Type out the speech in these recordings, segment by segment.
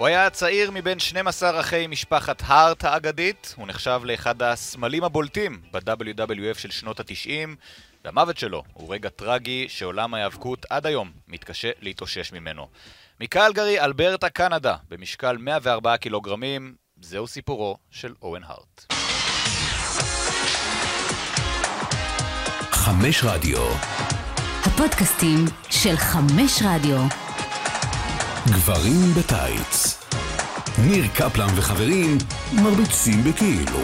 הוא היה הצעיר מבין 12 אחי משפחת הארט האגדית, הוא נחשב לאחד הסמלים הבולטים ב-WWF של שנות ה-90, והמוות שלו הוא רגע טרגי שעולם ההיאבקות עד היום מתקשה להתאושש ממנו. מקלגרי, אלברטה, קנדה, במשקל 104 קילוגרמים, זהו סיפורו של אוהן הארט. חמש רדיו. הפודקאסטים של חמש רדיו. גברים בטייץ. ניר קפלן וחברים מרביצים בכאילו.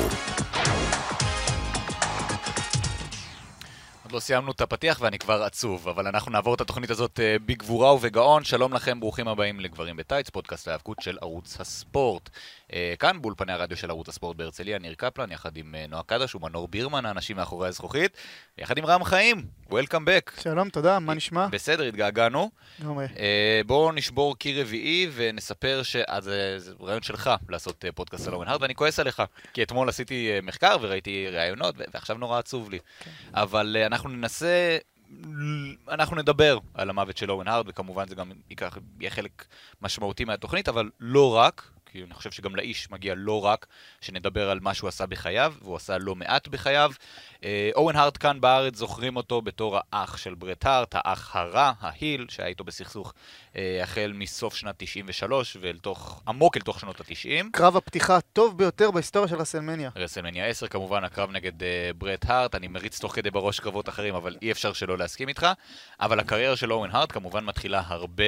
עוד לא סיימנו את הפתיח ואני כבר עצוב, אבל אנחנו נעבור את התוכנית הזאת אה, בגבורה ובגאון. שלום לכם, ברוכים הבאים לגברים בטייץ, פודקאסט ההיאבקות של ערוץ הספורט. אה, כאן באולפני הרדיו של ערוץ הספורט בהרצליה, ניר קפלן, יחד עם אה, נועה קדש ומנור בירמן, האנשים מאחורי הזכוכית, יחד עם רם חיים, Welcome back. שלום, תודה, מה נשמע? בסדר, התגעגענו. לגמרי. בואו נשבור קיר רביעי ונספר שאז זה רעיון שלך לעשות פודקאסט על אורן הארד, ואני כועס עליך, כי אתמול עשיתי מחקר וראיתי ראיונות, ועכשיו נורא עצוב לי. אבל אה, אנחנו ננסה... אנחנו נדבר על המוות של אורן הארד, וכמובן זה גם ייקח, יהיה חלק משמעותי מהתוכנית, אבל לא רק, כי אני חושב שגם לאיש מגיע לא רק שנדבר על מה שהוא עשה בחייו, והוא עשה לא מעט בחייו. אה, אואן הארט כאן בארץ זוכרים אותו בתור האח של ברט הארט, האח הרע, ה heel, שהיה איתו בסכסוך אה, החל מסוף שנת 93 ואל תוך, עמוק אל תוך שנות ה-90. קרב הפתיחה הטוב ביותר בהיסטוריה של רסלמניה. רסלמניה 10 כמובן, הקרב נגד אה, ברט הארט, אני מריץ תוך כדי בראש קרבות אחרים, אבל אי אפשר שלא להסכים איתך. אבל הקריירה של אואן הארט כמובן מתחילה הרבה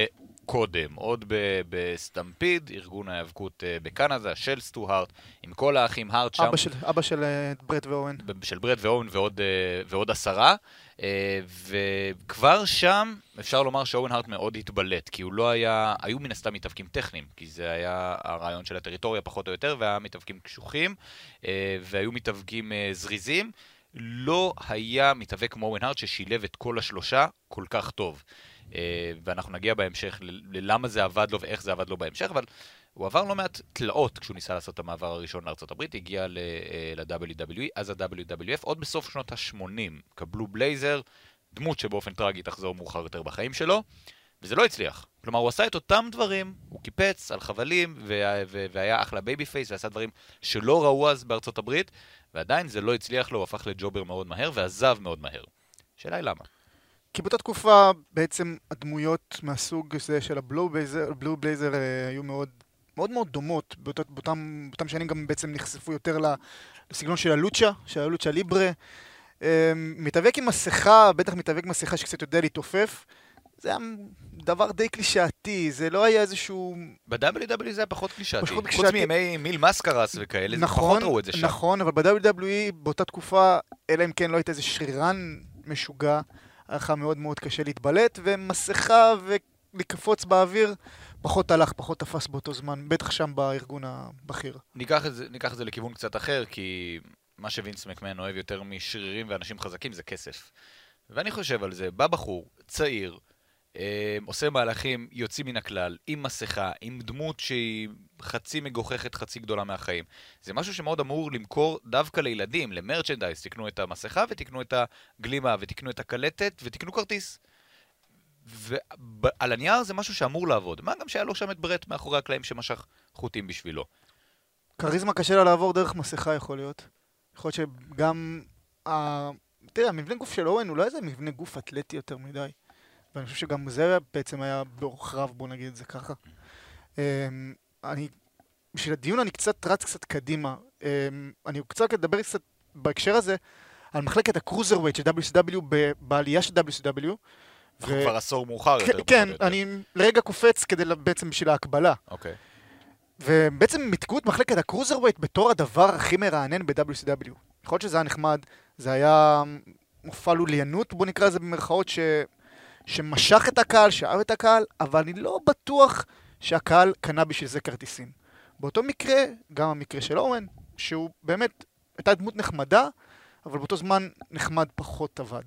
קודם, עוד בסטמפיד, ארגון ההיאבקות uh, בקנדה, של סטו הארט, עם כל האחים הארט שם. אבא של, אבא של אה, ברט ואורן. של ברט ואורן ועוד, אה, ועוד עשרה, אה, וכבר שם אפשר לומר שאורן הארט מאוד התבלט, כי הוא לא היה, היו מן הסתם מתאבקים טכניים, כי זה היה הרעיון של הטריטוריה פחות או יותר, והיה מתאבקים קשוחים, אה, והיו מתאבקים אה, זריזים. לא היה מתאבק כמו אורן הארט ששילב את כל השלושה כל כך טוב. אה, ואנחנו נגיע בהמשך ללמה זה עבד לו ואיך זה עבד לו בהמשך, אבל הוא עבר לא מעט תלאות כשהוא ניסה לעשות את המעבר הראשון לארה"ב, הגיע אה, ל-WWE, אז ה-WWF, עוד בסוף שנות ה-80, כבלו בלייזר, דמות שבאופן טרגי תחזור מאוחר יותר בחיים שלו, וזה לא הצליח. כלומר, הוא עשה את אותם דברים, הוא קיפץ על חבלים, והיה, ו- והיה אחלה babyface, ועשה דברים שלא ראו אז בארצות הברית, ועדיין זה לא הצליח לו, הוא הפך ל jobber מאוד מהר, ועזב מאוד מהר. השאלה היא למה. כי באותה תקופה בעצם הדמויות מהסוג הזה של הבלו בלייזר, הבלו בלייזר אה, היו מאוד מאוד מאוד דומות. באותה, באותם, באותם שנים גם בעצם נחשפו יותר לסגנון של הלוצ'ה, של הלוצ'ה ליברה. אה, מתאבק עם מסכה, בטח מתאבק עם מסכה שקצת יודע להתעופף. זה היה דבר די קלישאתי, זה לא היה איזשהו... ב-WW זה היה פחות קלישאתי. פחות חוץ קלישאתי. מימי מיל מסקרס וכאלה, נכון, פחות ראו את זה שם. נכון, אבל ב-WWE באותה תקופה, אלא אם כן לא היית איזה שרירן משוגע, היה מאוד מאוד קשה להתבלט, ומסכה ולקפוץ באוויר פחות הלך, פחות תפס באותו זמן, בטח שם בארגון הבכיר. ניקח את, זה, ניקח את זה לכיוון קצת אחר, כי מה שווינס מקמן אוהב יותר משרירים ואנשים חזקים זה כסף. ואני חושב על זה, בא בחור, צעיר, עושה מהלכים יוצאים מן הכלל, עם מסכה, עם דמות שהיא חצי מגוחכת, חצי גדולה מהחיים. זה משהו שמאוד אמור למכור דווקא לילדים, למרצ'נדייז, תקנו את המסכה ותקנו את הגלימה ותקנו את הקלטת ותקנו כרטיס. ועל הנייר זה משהו שאמור לעבוד. מה גם שהיה לו שם את ברט מאחורי הקלעים שמשך חוטים בשבילו. כריזמה קשה לה לעבור דרך מסכה יכול להיות. יכול להיות שגם... ה... תראה, המבנה גוף של אורן הוא לא איזה מבנה גוף אתלטי יותר מדי. ואני חושב שגם זה בעצם היה באורך רב, בוא נגיד את זה ככה. אמ, אני, בשביל הדיון אני קצת רץ קצת קדימה. אמ, אני קצת אדבר קצת בהקשר הזה על מחלקת ה cruiserweight של WCW בעלייה של WCW. אנחנו ו- כבר עשור מאוחר כן, יותר. כן. אני לרגע קופץ כדי, בעצם בשביל ההקבלה. אוקיי. ובעצם מיתגו את מחלקת ה cruiserweight בתור הדבר הכי מרענן ב-WCW. יכול להיות שזה היה נחמד, זה היה מופע לוליינות, בוא נקרא לזה במרכאות, ש... שמשך את הקהל, שאהב את הקהל, אבל אני לא בטוח שהקהל קנה בשביל זה כרטיסים. באותו מקרה, גם המקרה של אורן, שהוא באמת, הייתה דמות נחמדה, אבל באותו זמן נחמד פחות עבד.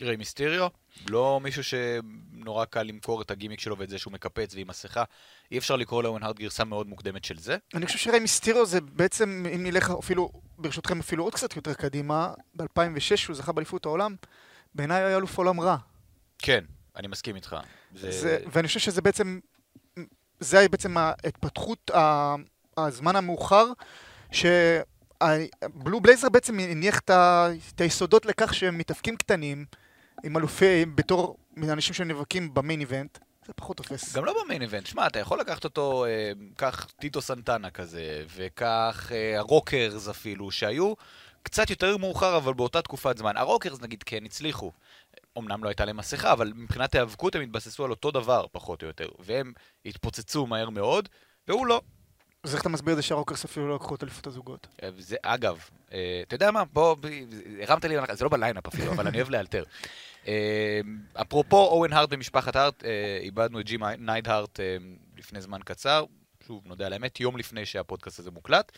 ריי מיסטריו, לא מישהו שנורא קל למכור את הגימיק שלו ואת זה שהוא מקפץ ועם מסכה. אי אפשר לקרוא לאוון הארד גרסה מאוד מוקדמת של זה. אני חושב שריי מיסטירו זה בעצם, אם נלך אפילו, ברשותכם אפילו עוד קצת יותר קדימה, ב-2006 הוא זכה באליפות העולם, בעיניי היה אלוף עולם רע. כן, אני מסכים איתך. זה... זה, ואני חושב שזה בעצם זה היה בעצם ההתפתחות, הזמן המאוחר, שבלו בלייזר בעצם הניח את היסודות לכך שהם מתאבקים קטנים, עם אלופי, בתור אנשים שנאבקים ב main event, זה פחות תופס. גם לא ב main event, שמע, אתה יכול לקחת אותו, אה, קח טיטו סנטנה כזה, וקח אה, הרוקרס אפילו, שהיו קצת יותר מאוחר, אבל באותה תקופת זמן. הרוקרס נגיד כן הצליחו. אמנם לא הייתה להם מסכה, אבל מבחינת היאבקות הם התבססו על אותו דבר, פחות או יותר. והם התפוצצו מהר מאוד, והוא לא. אז איך אתה מסביר את זה שהרוקרס אפילו לא לקחו את אליפות הזוגות? אה, זה, אגב, אה, אתה יודע מה? בוא, הרמת לי, זה לא ב lineup אפילו, אבל אני אוהב לאלתר. אה, אפרופו אואן הארט ומשפחת הארט, איבדנו את ג'ים ניידהארט לפני זמן קצר, שוב, נודה על האמת, יום לפני שהפודקאסט הזה מוקלט.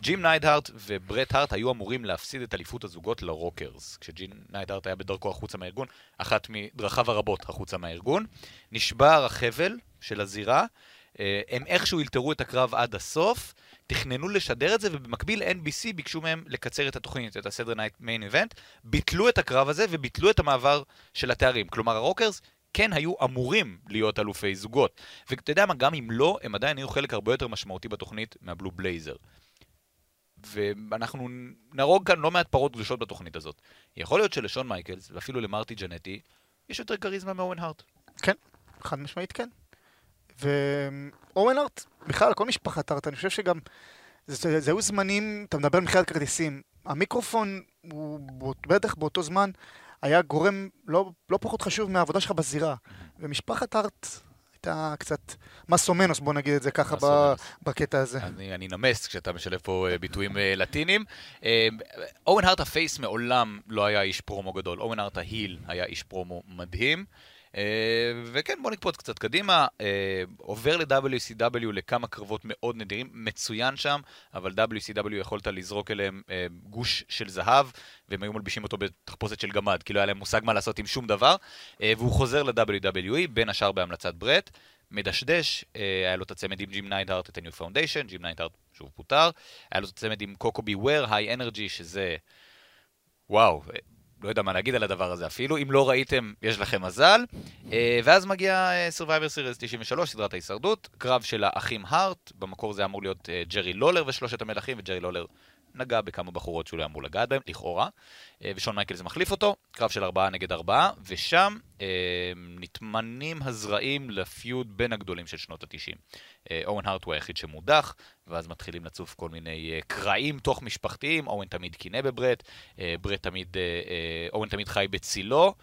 ג'ים ניידהארט וברט הארט היו אמורים להפסיד את אליפות הזוגות לרוקרס, כשג'ים ניידהארט היה בדרכו החוצה מהארגון, אחת מדרכיו הרבות החוצה מהארגון. נשבר החבל של הזירה, אה, הם איכשהו אלתרו את הקרב עד הסוף, תכננו לשדר את זה, ובמקביל NBC ביקשו מהם לקצר את התוכנית, את ה Saturday Night Main Event, ביטלו את הקרב הזה וביטלו את המעבר של התארים. כלומר, הרוקרס כן היו אמורים להיות אלופי זוגות. ואתה יודע מה, גם אם לא, הם עדיין היו חלק הרבה יותר משמעותי בתוכנית מהבלו בלייזר. ואנחנו נהרוג כאן לא מעט פרות קדושות בתוכנית הזאת. יכול להיות שלשון מייקלס, ואפילו למרטי ג'נטי, יש יותר כריזמה מאורן הארט. כן, חד משמעית כן. ואורן ארט, בכלל, כל משפחת ארט, אני חושב שגם, זה, זה היו זמנים, אתה מדבר על מכירת כרטיסים, המיקרופון הוא בטח באותו זמן היה גורם לא, לא פחות חשוב מהעבודה שלך בזירה. ומשפחת ארט הייתה קצת מסומנוס, בוא נגיד את זה ככה ב. בקטע הזה. אני, אני נמס כשאתה משלב פה אה, ביטויים אה, לטינים. אה, אורן הארט הפייס מעולם לא היה איש פרומו גדול. אורן הארט ההיל היה איש פרומו מדהים. אה, וכן, בוא נקפוץ קצת קדימה. אה, עובר ל-WCW לכמה קרבות מאוד נדירים, מצוין שם, אבל WCW יכולת לזרוק אליהם אה, גוש של זהב, והם היו מלבישים אותו בתחפושת של גמד, כי לא היה להם מושג מה לעשות עם שום דבר. והוא חוזר ל-WWE, בין השאר בהמלצת ברט. מדשדש, היה לו את הצמד עם ג'ים ניידהארט, את ה-New Foundation, ג'ים ניידהארט שוב פוטר, היה לו את הצמד עם קוקו בי וויר, היי אנרג'י, שזה... וואו, לא יודע מה להגיד על הדבר הזה. אפילו, אם לא ראיתם, יש לכם מזל. אה, ואז מגיע אה, Survivor Series 93, סדרת ההישרדות, קרב של האחים הארט, במקור זה אמור להיות אה, ג'רי לולר ושלושת המלכים, וג'רי לולר נגע בכמה בחורות שהוא לא אמור לגעת בהן, לכאורה, אה, ושון מייקלס מחליף אותו, קרב של ארבעה נגד ארבעה, ושם אה, נטמנים הזרעים ל feud בין הגדולים של שנות התשעים. אה, אואן הארט הוא היחיד שמודח, ואז מתחילים לצוף כל מיני אה, קרעים תוך משפחתיים, אואן תמיד קינא בברט, אה, ברט תמיד, אה, אה, אואן תמיד חי בצילו,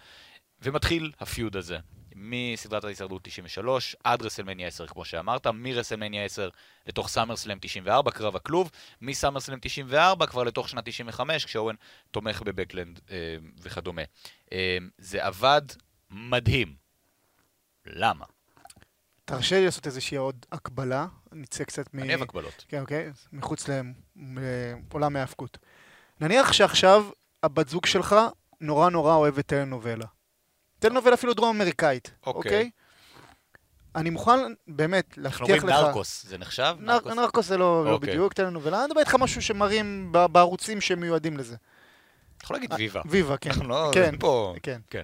ומתחיל ה feud הזה. מסדרת ההישרדות 93 עד רסלמניה 10, כמו שאמרת, מרסלמניה 10 לתוך סאמרסלאם 94, קרב הכלוב, מסאמרסלאם 94 כבר לתוך שנת 95, כשאורן תומך בבקלנד אה, וכדומה. אה, זה עבד מדהים. למה? תרשה לי לעשות איזושהי עוד הקבלה, נצא קצת מ... אני אוהב הגבלות. כן, אוקיי? מחוץ לעולם ההאבקות. נניח שעכשיו הבת זוג שלך נורא נורא אוהבת טלנובלה. טלנובלה אפילו דרום אמריקאית, אוקיי. אוקיי? אני מוכן באמת אנחנו להבטיח אומרים לך... נרקוס, זה נחשב? נר- נרקוס זה לא לא אוקיי. בדיוק טלנובלה, אני מדבר איתך משהו שמראים בערוצים שמיועדים לזה. אתה יכול להגיד ויבה. ויבה, כן. אנחנו לא... כן, פה... כן. כן.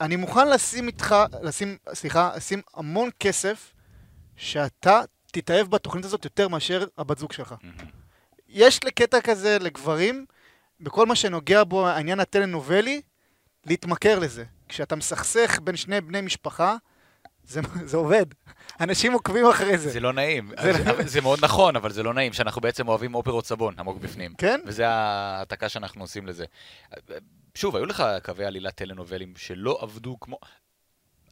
אני מוכן לשים איתך, לשים, סליחה, לשים המון כסף שאתה תתאהב בתוכנית הזאת יותר מאשר הבת זוג שלך. מהמם. יש לקטע כזה לגברים, בכל מה שנוגע בו העניין הטלנובלי, להתמכר לזה. כשאתה מסכסך בין שני בני משפחה, זה, זה עובד. אנשים עוקבים אחרי זה. זה לא נעים. זה זה- לא- זה מאוד נכון, אבל זה לא נעים, שאנחנו בעצם אוהבים אופרות סבון עמוק בפנים. כן? וזה ההעתקה שאנחנו עושים לזה. שוב, היו לך קווי עלילת טלנובלים שלא עבדו כמו...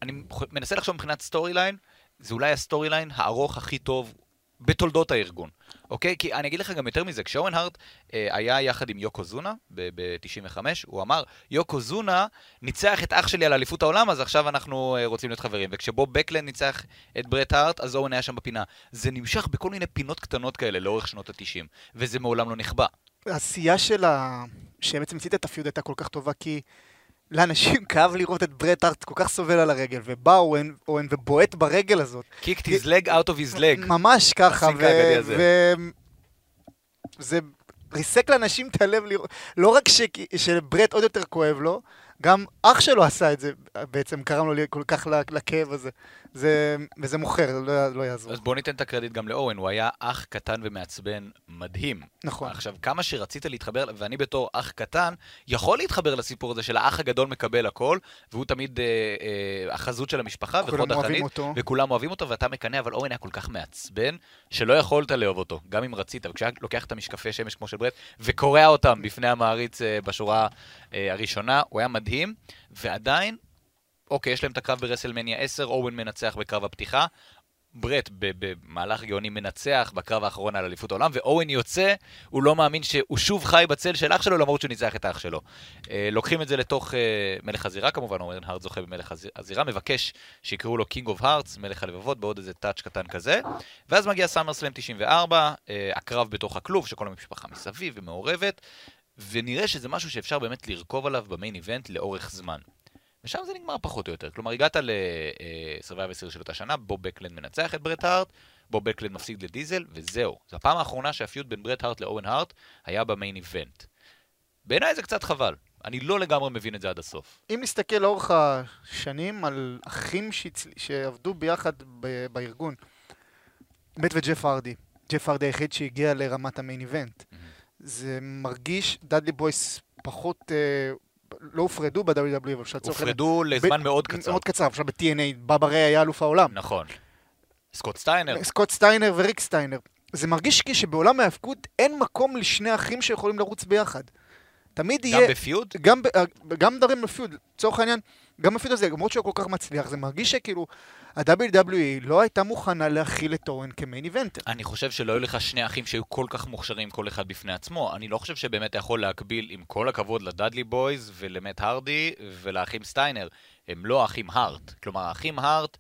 אני מנסה לחשוב מבחינת storyline, זה אולי ה storyline הארוך הכי טוב בתולדות הארגון, אוקיי? כי אני אגיד לך גם יותר מזה, כשאואן הארט אה, היה יחד עם יוקו זונה ב-95, הוא אמר, יוקו זונה ניצח את אח שלי על אליפות העולם, אז עכשיו אנחנו אה, רוצים להיות חברים. וכשבוב בקלן ניצח את ברט הארט, אז אורן היה שם בפינה. זה נמשך בכל מיני פינות קטנות כאלה לאורך שנות ה-90, וזה מעולם לא נכבה. העשייה של ה... שבעצם הצית את הפיוד הייתה כל כך טובה, כי לאנשים כאב לראות את ברט ארט כל כך סובל על הרגל, ובא אוהן, אוהן ובועט ברגל הזאת. kicked his leg out of his leg. ממש ככה, הזה. ו... זה ריסק לאנשים את הלב לראות, לא רק ש... שברט עוד יותר כואב לו, גם אח שלו עשה את זה, בעצם קרם לו כל כך לכאב הזה. זה, וזה מוכר, לא, לא יעזור. אז בוא ניתן את הקרדיט גם לאורן, הוא היה אח קטן ומעצבן מדהים. נכון. עכשיו, כמה שרצית להתחבר, ואני בתור אח קטן, יכול להתחבר לסיפור הזה של האח הגדול מקבל הכל, והוא תמיד אה, אה, החזות של המשפחה כולם וחוד אוהבים החנית, אותו. וכולם אוהבים אותו, ואתה מקנא, אבל אורן היה כל כך מעצבן, שלא יכולת לאהוב אותו, גם אם רצית. וכשהיה לוקח את המשקפי שמש כמו של ברט, וקורע אותם בפני המעריץ אה, בשורה אה, הראשונה, הוא היה מדהים, ועדיין, אוקיי, יש להם את הקרב ברסלמניה 10, אורן מנצח בקרב הפתיחה. ברט במהלך גאוני מנצח בקרב האחרון על אליפות העולם, ואורן יוצא, הוא לא מאמין שהוא שוב חי בצל של אח שלו, למרות שהוא ניצח את אח שלו. אה, לוקחים את זה לתוך אה, מלך הזירה, כמובן, אורן הארט זוכה במלך הז- הזירה, מבקש שיקראו לו King of Harts, מלך הלבבות, בעוד איזה touch קטן כזה. ואז מגיע סאמר סלאם 94, אה, הקרב בתוך הכלוב, שכל המשפחה מסביב ומעורבת, ונראה שזה משהו שאפשר באמת לרכוב עליו ב main event לאורך זמן. ושם זה נגמר פחות או יותר. כלומר, הגעת ל-Survivor Series של אותה שנה, בוב בקלנד מנצח את ברט הארט, בוב בקלנד מפסיד לדיזל, וזהו. זו הפעם האחרונה שה feud בין ברט הארט לאואן הארט היה ב main event. בעיניי זה קצת חבל. אני לא לגמרי מבין את זה עד הסוף. אם נסתכל לאורך השנים על אחים שהצל... שעבדו ביחד ב... בארגון, מט וג'ף הרדי, ג'ף הרדי היחיד שהגיע לרמת ה main event. זה מרגיש, דאדלי בויס פחות, אה, לא הופרדו ב-WWE, אבל אפשר לצורך הופרדו לזמן מאוד קצר. מאוד קצר, עכשיו ב-TNA, בבא ריי היה אלוף העולם. נכון. סקוט סטיינר. סקוט סטיינר וריק סטיינר. זה מרגיש כי שבעולם ההיאבקות אין מקום לשני אחים שיכולים לרוץ ביחד. תמיד גם יהיה... ב feud? גם, ב- אה, גם מדברים ב feud, לצורך העניין, גם ב feud הזה, למרות שהוא כל כך מצליח, זה מרגיש שכאילו, ה-WWE לא הייתה מוכנה להכיל את אואן כ main eventer. אני חושב שלא היו לך שני אחים שהיו כל כך מוכשרים כל אחד בפני עצמו. אני לא חושב שבאמת אתה יכול להקביל, עם כל הכבוד לדאדלי בויז ולמט הרדי ולאחים סטיינר. הם לא האחים הארט. כלומר, האחים הארט,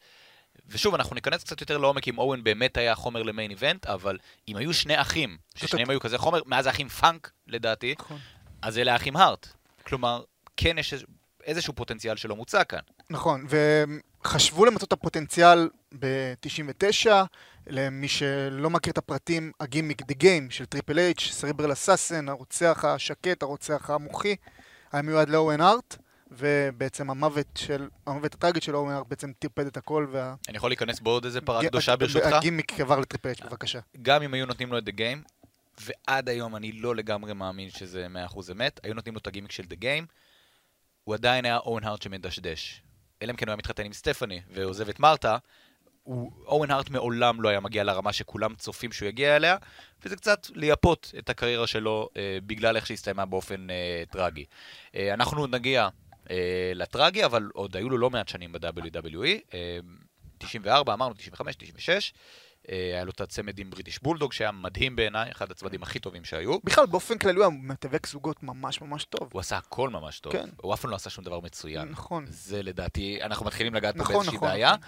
ושוב, אנחנו ניכנס קצת יותר לעומק אם אואן באמת היה חומר ל main event, אבל אם היו שני אחים, ששניהם היו כזה חומר, מאז האחים פאנק, לדעתי, נכון. אז אלה האחים הארט. כלומר, כן יש איז- איזשהו פוטנציאל שלא מוצה כאן. נכון, וחשבו למצות את הפוטנציאל ב-99, למי שלא מכיר את הפרטים, הגימיק The Game של טריפל אייץ', Cerebral Assassin, הרוצח השקט, הרוצח המוחי, היה מיועד לאואן הארט, ובעצם המוות של, המוות הטרגית של אואן הארט בעצם טרפד את הכל, וה... אני יכול להיכנס בעוד איזה פרה קדושה ברשותך? הגימיק עבר לטריפל אייץ', בבקשה. גם אם היו נותנים לו את The Game, ועד היום אני לא לגמרי מאמין שזה 100% אמת, היו נותנים לו את הגימיק של The Game, הוא עדיין היה אורן הארט שמדשדש. אלא אם כן הוא היה מתחתן עם סטפני ועוזב את מרתה, הוא- אורן הארט מעולם לא היה מגיע לרמה שכולם צופים שהוא יגיע אליה, וזה קצת לייפות את הקריירה שלו אה, בגלל איך שהסתיימה באופן אה, טרגי. אה, אנחנו עוד נגיע אה, לטרגי, אבל עוד היו לו לא מעט שנים ב-WWE. אה, 94, אמרנו, 95, 96. אה, היה לו את הצמד עם בריטיש בולדוג, שהיה מדהים בעיניי, אחד הצמדים הכי טובים שהיו. בכלל, באופן כללי הוא היה מתאבק זוגות ממש ממש טוב. הוא עשה הכל ממש טוב. כן. הוא אף פעם לא עשה שום דבר מצוין. נכון. זה לדעתי, אנחנו מתחילים לגעת פה נכון, באיזושהי נכון, בעיה. נכון.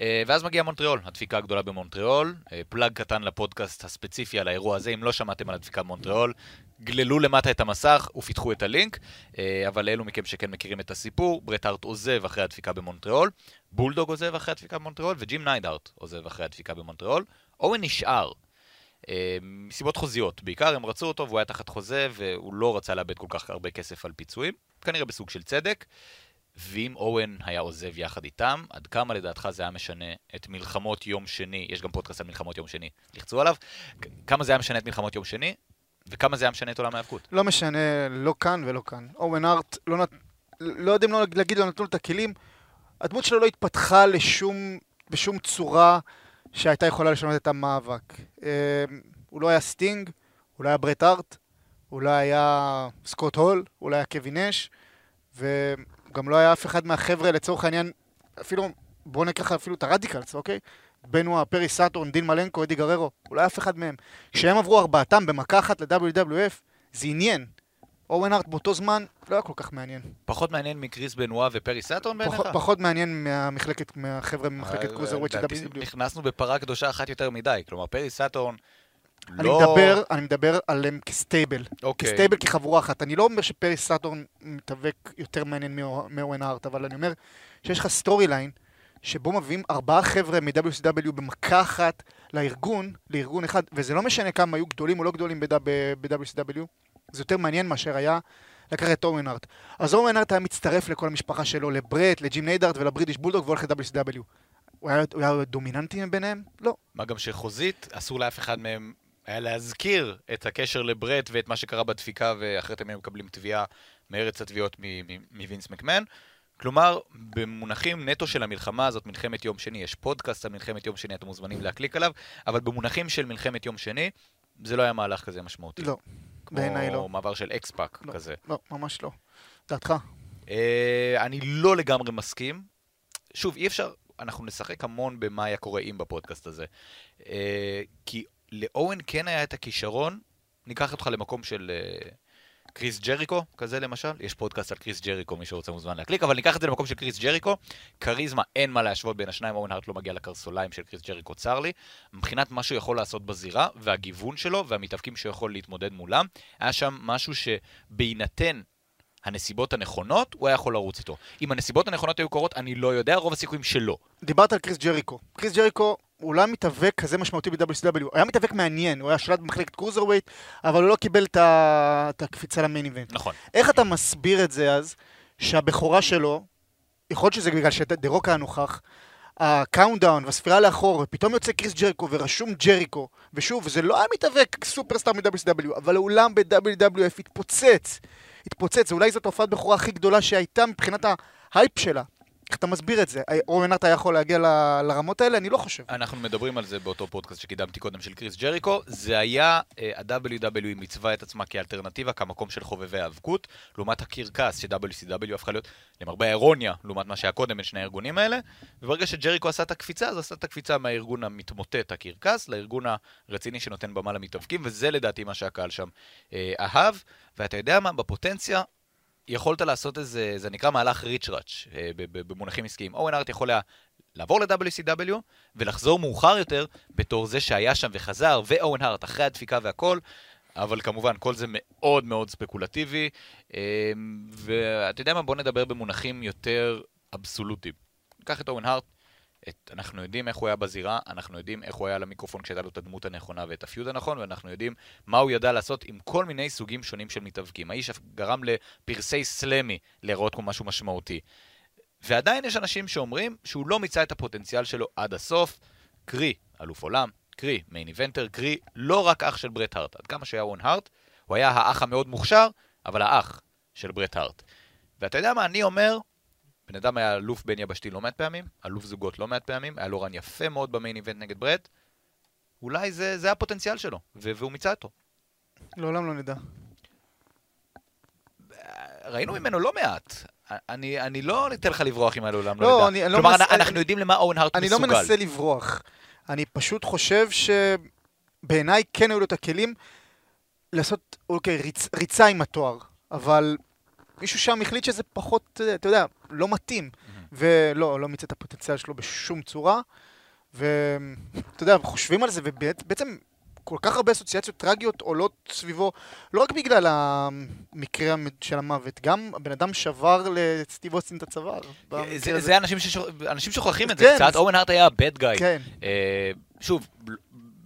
אה, ואז מגיע מונטריאול, הדפיקה הגדולה במונטריאול. אה, פלאג קטן לפודקאסט הספציפי על האירוע הזה, אם לא שמעתם על הדפיקה במונטריאול, גללו למטה את המסך ופיתחו את הלינק. אה, אבל לאלו מכם שכן מכירים את הסיפור, ברט הארט עוזב אחרי הדפיקה במונטריאול, בולדוג עוזב אחרי הדפיקה במונטריאול, וג'ים ניידארט עוזב אחרי הדפיקה במונטריאול. אורן נשאר. אה, מסיבות חוזיות, בעיקר הם רצו אותו והוא היה תחת חוזה והוא לא רצה לאבד כל כך הרבה כסף על פיצויים, כנראה בסוג של צדק. ואם אורן היה עוזב יחד איתם, עד כמה לדעתך זה היה משנה את מלחמות יום שני, יש גם פודקאסט על מלחמות יום שני, לחצו עליו, כמה זה היה משנה את מלחמות יום שני, וכמה זה היה משנה את עולם ההיאבקות. לא משנה, לא כאן ולא כאן. אואן הארט, לא, נת... לא יודעים לא להגיד, לא נתנו לו את הכלים. הדמות שלו לא התפתחה לשום, בשום צורה שהייתה יכולה לשנות את המאבק. אה, הוא לא היה סטינג, הוא לא היה ברט הארט, הוא לא היה סקוט הול, הוא לא היה קווין נאש, וגם לא היה אף אחד מהחבר'ה, לצורך העניין, אפילו, בואו ניקח אפילו את הרדיקלס, אוקיי? בנואה, פרי סאטורן, דין מלנקו, אדי גררו, היה אף אחד מהם. כשהם עברו ארבעתם במכה אחת ל-WWF, זה עניין. אוון הארט באותו זמן לא היה כל כך מעניין. פחות מעניין מקריס בנואה ופרי סאטורן בעיניך? פחות, פחות מעניין מהמחלקת, מהחבר'ה ממחלקת אה, קרוזר של WCW. נגענו בפרה קדושה אחת יותר מדי, כלומר פרי סאטורן אני לא... מדבר, אני מדבר עליהם כ stable. אוקיי. כ stable כחבורה אחת. אני לא אומר שפרי סאטורן מתאבק יותר מעניין מאו- מאוון הארט, אבל אני אומר שיש לך story line שבו מביאים ארבעה חבר'ה מ-WCW במכה אחת לארגון, לארגון אחד, וזה לא משנה כמה היו גדולים או לא גדולים ב-WCW, זה יותר מעניין מאשר היה לקח את אוון הארט. אז אוון הארט היה מצטרף לכל המשפחה שלו, לברט, לג'ים ניידארט ולבריטיש בולדוג והולך ל-WCW. הוא היה, הוא היה דומיננטי ביניהם? לא. מה גם שחוזית, אסור לאף אחד מהם היה להזכיר את הקשר לברט ואת מה שקרה בדפיקה, ואחרת הם היו מקבלים תביעה מארץ התביעות מ- מ- מווינס מקמן. כלומר, במונחים נטו של המלחמה הזאת, מלחמת יום שני, יש פודקאסט על מלחמת יום שני, אתם מוזמנים להקליק עליו, אבל במונחים של מלחמת יום שני, זה לא היה מהלך כזה משמעותי. לא. בעיניי כמו לא. מעבר של אקס-פאק לא. כזה. לא, ממש לא. דעתך? אה, אני לא לגמרי מסכים. שוב, אי אפשר, אנחנו נשחק המון במה היה קורה אם בפודקאסט הזה. אה, כי לאוון כן היה את הכישרון, ניקח אותך למקום של אה, קריס ג'ריקו, כזה למשל. יש פודקאסט על קריס ג'ריקו, מי שרוצה מוזמן להקליק, אבל ניקח את זה למקום של קריס ג'ריקו. כריזמה, אין מה להשוות בין השניים, אוון הארט לא מגיע לקרסוליים של קריס ג'ריקו, צר לי. מבחינת מה שהוא יכול לעשות בזירה, והגיוון שלו, והמתאבקים שהוא יכול להתמודד מולם, היה שם משהו שבהינתן הנסיבות הנכונות, הוא היה יכול לרוץ איתו. אם הנסיבות הנכונות היו קורות, אני לא יודע, רוב הסיכויים שלא. דיברת על קריס ג'ריקו. קריס ג'ריקו הוא לא היה מתאבק כזה משמעותי ב-WCW. הוא היה מתאבק מעניין, הוא היה שלט במחלקת cruiserweight, אבל הוא לא קיבל את הקפיצה ל main event. נכון. איך אתה מסביר את זה אז, שהבכורה שלו, יכול להיות שזה בגלל שדה רוק היה נוכח, ה countdown והספירה לאחור, ופתאום יוצא קריס ג'ריקו ורשום ג'ריקו, ושוב, זה לא היה מתאבק superstar מ-WCW, אבל האולם ב-WWF התפוצץ. התפוצץ, אולי זאת ההופעת בכורה הכי גדולה שהייתה מבחינת ההייפ שלה. איך אתה מסביר את זה? אוון אתה יכול להגיע ל- לרמות האלה? אני לא חושב. אנחנו מדברים על זה באותו פודקאסט שקידמתי קודם של קריס ג'ריקו. זה היה, אה, ה-WWE מיצבה את עצמה כאלטרנטיבה, כמקום של חובבי האבקות, לעומת הקרקס ש-WCW הפכה להיות, למרבה האירוניה, לעומת מה שהיה קודם בין שני הארגונים האלה. וברגע שג'ריקו עשה את הקפיצה, אז עשה את הקפיצה מהארגון המתמוטט, הקרקס, לארגון הרציני שנותן במה למתאבקים, וזה לדעתי מה שהקהל שם אה, אהב. ואתה יודע מה, בפוטנציה, יכולת לעשות איזה, זה נקרא מהלך ריצ'ראץ' אה, במונחים עסקיים. אורן ארט יכול היה לעבור ל-WCW ולחזור מאוחר יותר בתור זה שהיה שם וחזר, ואורן הארט אחרי הדפיקה והכל, אבל כמובן, כל זה מאוד מאוד ספקולטיבי, אה, ואתה יודע מה, בוא נדבר במונחים יותר אבסולוטיים. ניקח את אורן הארט, את, אנחנו יודעים איך הוא היה בזירה, אנחנו יודעים איך הוא היה על המיקרופון כשהייתה לו את הדמות הנכונה ואת הפיוד הנכון, ואנחנו יודעים מה הוא ידע לעשות עם כל מיני סוגים שונים של מתאבקים. האיש גרם לפרסי סלמי להיראות כמו משהו משמעותי. ועדיין יש אנשים שאומרים שהוא לא מיצה את הפוטנציאל שלו עד הסוף, קרי אלוף עולם, קרי מיין איבנטר, קרי לא רק אח של ברט הארט. עד כמה שהיה אורן הארט, הוא היה האח המאוד מוכשר, אבל האח של ברט הארט. ואתה יודע מה, אני אומר, בן אדם היה אלוף בין יבשתי לא מעט פעמים, אלוף זוגות לא מעט פעמים, היה לו רן יפה מאוד במיין איבנט נגד ברט, אולי זה, זה הפוטנציאל שלו, והוא מיצה אותו. לעולם לא נדע. ראינו ממנו לא מעט. אני, אני לא אתן לך לברוח עם העולם, לא, לא, יודע. אני- לא כלומר, מנס- אנחנו, אני- יודעים למה אורן הארט אני לא מסוגל. מנסה לברוח. אני פשוט חושב שבעיניי כן היו לו את הכלים לעשות, אוקיי, ריצ, ריצה עם התואר, אבל מישהו שם החליט שזה פחות, אה, אתה יודע, לא מתאים. ולא, לא מיצה את הפוטנציאל שלו בשום צורה. ואתה יודע, חושבים על זה, ובעצם כל כך הרבה אסוציאציות טרגיות עולות סביבו, לא רק בגלל המקרה המ- של המוות, גם הבן אדם שבר לסטיב אוסטין את הצוואר. זה. זה אנשים, ששוכ... אנשים שוכחים את זה כן, קצת, אוון הארט היה bad guy. כן. אה, שוב,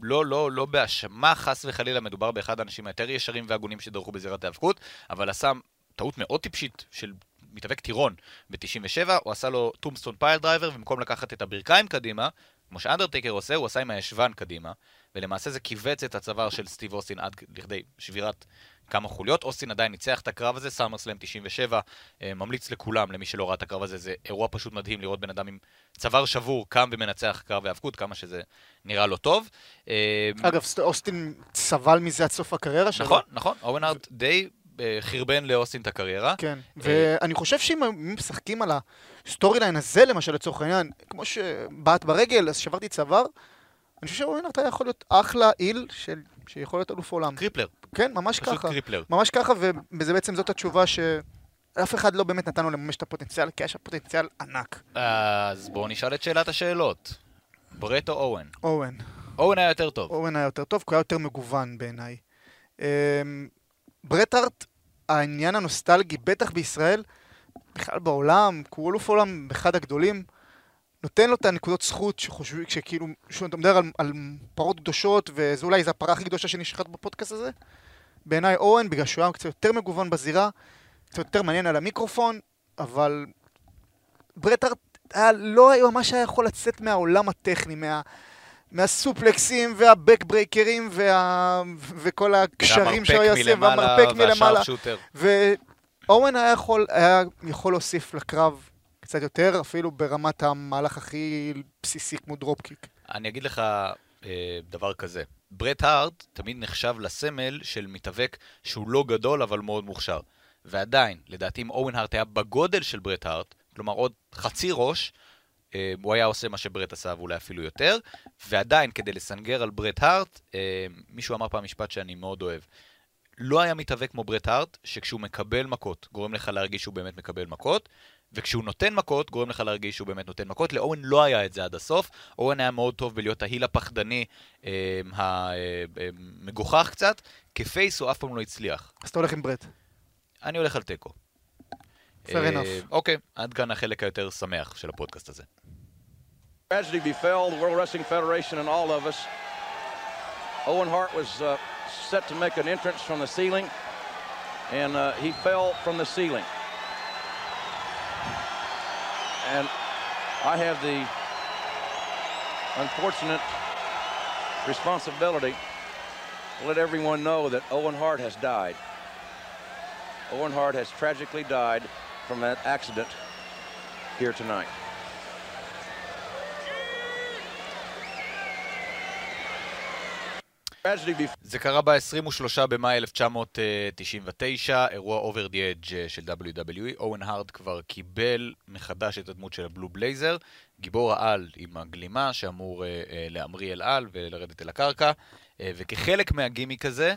לא, לא, לא בהאשמה, חס וחלילה, מדובר באחד האנשים היותר ישרים והגונים שדרכו בזירת ההאבקות, אבל עשה טעות מאוד טיפשית של מתאבק טירון ב-97, הוא עשה לו tombstone piledriver, ובמקום לקחת את הברכיים קדימה, כמו שאנדרטייקר עושה, הוא עשה עם הישבן קדימה, ולמעשה זה כיווץ את הצוואר של סטיב אוסטין עד לכדי שבירת כמה חוליות. אוסטין עדיין ניצח את הקרב הזה, סאמרסלאם 97, אה, ממליץ לכולם, למי שלא ראה את הקרב הזה, זה אירוע פשוט מדהים לראות בן אדם עם צוואר שבור קם ומנצח קרב האבקות, כמה שזה נראה לא טוב. אה, אגב, סט- אוסטין סבל מזה עד סוף הקריירה שלו. נכון, נכון, אורן הארט די חרבן לאוסטין את הקריירה. כן, ואני חושב שאם משחקים על הסטורי ליין הזה, למשל, לצורך העניין, כמו שבעט ברגל, אז שברתי צוואר, אני חושב שאורנארט היה יכול להיות אחלה איל של- שיכול להיות אלוף עולם. קריפלר, כן, ממש פשוט ככה. קריפלר. ממש ככה, וזה בעצם זאת התשובה שאף אחד לא באמת נתן לו לממש את הפוטנציאל, כי יש שם פוטנציאל ענק. אז בואו נשאל את שאלת השאלות. ברט או אורן? אורן. אורן היה יותר טוב. אורן היה יותר טוב, כי הוא היה יותר מגוון בעיניי. ברטהארט, העניין הנוסטלגי, בטח בישראל, בכלל בעולם, כי הוא אלוף עולם אחד הגדולים, נותן לו את הנקודות זכות שחושבים, שכאילו, שאתה מדבר על, על פרות קדושות, וזה אולי זו הפרה הכי קדושה שנשחט בפודקאסט הזה. בעיניי אורן, בגלל שהוא היה קצת יותר מגוון בזירה, קצת יותר מעניין על המיקרופון, אבל ברט הארט היה, לא ממש היה יכול לצאת מהעולם הטכני, מה, מהסופלקסים והבקברייקרים וה, וכל הקשרים שהוא היה עושה, והמרפק מלמעלה. ואורן היה יכול, היה יכול להוסיף לקרב קצת יותר, אפילו ברמת המהלך הכי בסיסי כמו דרופקיק. אני אגיד לך אה, דבר כזה. ברט הארט תמיד נחשב לסמל של מתאבק שהוא לא גדול אבל מאוד מוכשר. ועדיין, לדעתי אם אורן הארט היה בגודל של ברט הארט, כלומר עוד חצי ראש, הוא היה עושה מה שברט עשה ואולי אפילו יותר, ועדיין כדי לסנגר על ברט הארט, אה, מישהו אמר פעם משפט שאני מאוד אוהב. לא היה מתאבק כמו ברט הארט, שכשהוא מקבל מכות, גורם לך להרגיש שהוא באמת מקבל מכות, וכשהוא נותן מכות, גורם לך להרגיש שהוא באמת נותן מכות. לאורן לא היה את זה עד הסוף. אורן היה מאוד טוב בלהיות ההיל הפחדני, אה, המגוחך קצת. כפייס הוא אף פעם לא הצליח. אז אתה הולך עם ברט. אני הולך על תיקו. Fair אה, enough. אוקיי, עד כאן החלק היותר שמח של הפודקאסט הזה. Tragedy befell the World Wrestling Federation and all of us. Owen Hart was uh, set to make an entrance from the ceiling, and uh, he fell from the ceiling. And I have the unfortunate responsibility to let everyone know that Owen Hart has died. Owen Hart has tragically died from that accident here tonight. זה קרה ב-23 במאי 1999, אירוע the Edge אה, של WWE. אורן הארד כבר קיבל מחדש את הדמות של הבלו בלייזר, גיבור העל עם הגלימה שאמור אה, אה, להמריא אל על ולרדת אל הקרקע, אה, וכחלק מהגימיק הזה,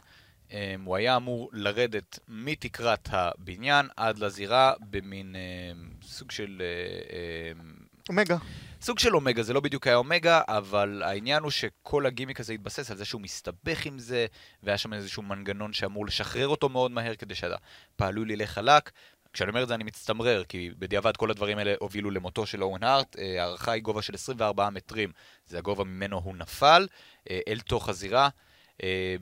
הוא היה אמור לרדת מתקרת הבניין עד לזירה במין אה, סוג של... אה, אה, אומגה. סוג של אומגה, זה לא בדיוק היה אומגה, אבל העניין הוא שכל הגימיק הזה התבסס על זה שהוא מסתבך עם זה, והיה שם איזשהו מנגנון שאמור לשחרר אותו מאוד מהר כדי שהפעלול ילך חלק. כשאני אומר את זה אני מצטמרר, כי בדיעבד כל הדברים האלה הובילו למותו של אורן הארט. אה, ההערכה היא גובה של 24 מטרים, זה הגובה ממנו הוא נפל, אה, אל תוך הזירה. אה,